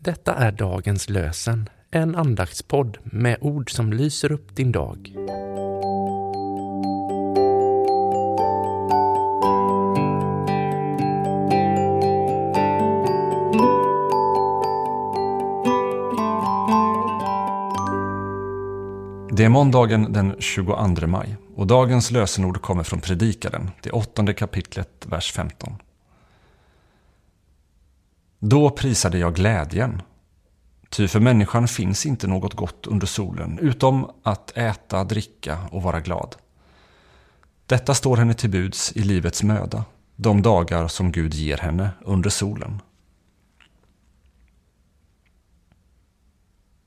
Detta är dagens lösen, en andaktspodd med ord som lyser upp din dag. Det är måndagen den 22 maj och dagens lösenord kommer från Predikaren, det åttonde kapitlet, vers 15. Då prisade jag glädjen, ty för människan finns inte något gott under solen, utom att äta, dricka och vara glad. Detta står henne till buds i livets möda, de dagar som Gud ger henne under solen.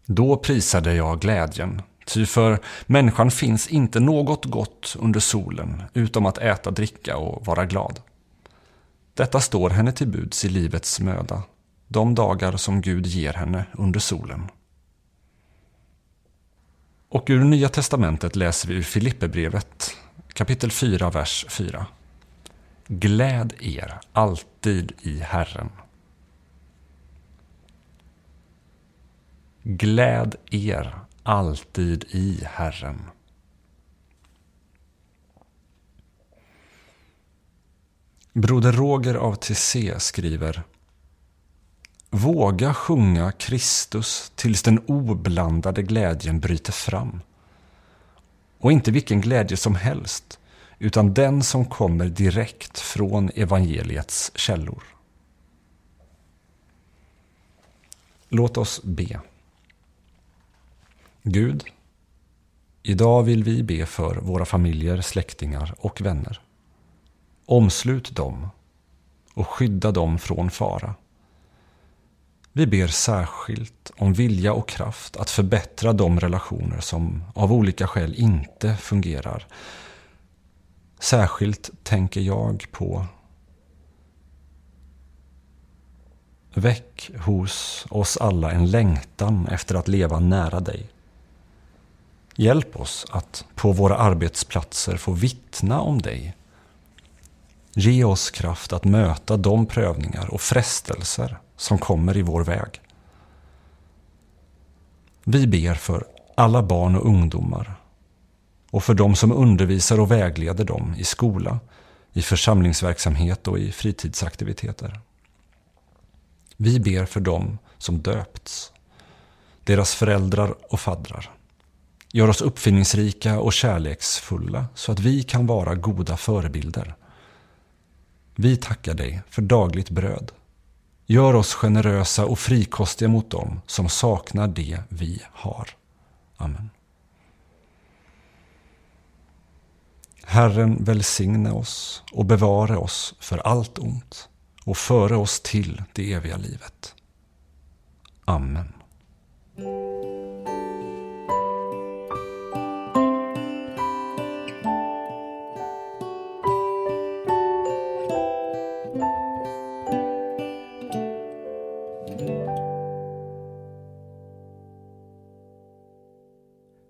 Då prisade jag glädjen, Ty för människan finns inte något gott under solen utom att äta, dricka och vara glad. Detta står henne till buds i livets möda, de dagar som Gud ger henne under solen. Och ur Nya Testamentet läser vi ur Filipperbrevet kapitel 4, vers 4. Gläd er alltid i Herren. Gläd er alltid i Herren. Broder Roger av TC skriver Våga sjunga Kristus tills den oblandade glädjen bryter fram. Och inte vilken glädje som helst, utan den som kommer direkt från evangeliets källor. Låt oss be. Gud, idag vill vi be för våra familjer, släktingar och vänner. Omslut dem och skydda dem från fara. Vi ber särskilt om vilja och kraft att förbättra de relationer som av olika skäl inte fungerar. Särskilt tänker jag på Väck hos oss alla en längtan efter att leva nära dig. Hjälp oss att på våra arbetsplatser få vittna om dig. Ge oss kraft att möta de prövningar och frestelser som kommer i vår väg. Vi ber för alla barn och ungdomar och för de som undervisar och vägleder dem i skola, i församlingsverksamhet och i fritidsaktiviteter. Vi ber för dem som döpts, deras föräldrar och faddrar. Gör oss uppfinningsrika och kärleksfulla så att vi kan vara goda förebilder. Vi tackar dig för dagligt bröd. Gör oss generösa och frikostiga mot dem som saknar det vi har. Amen. Herren välsigne oss och bevare oss för allt ont och före oss till det eviga livet. Amen.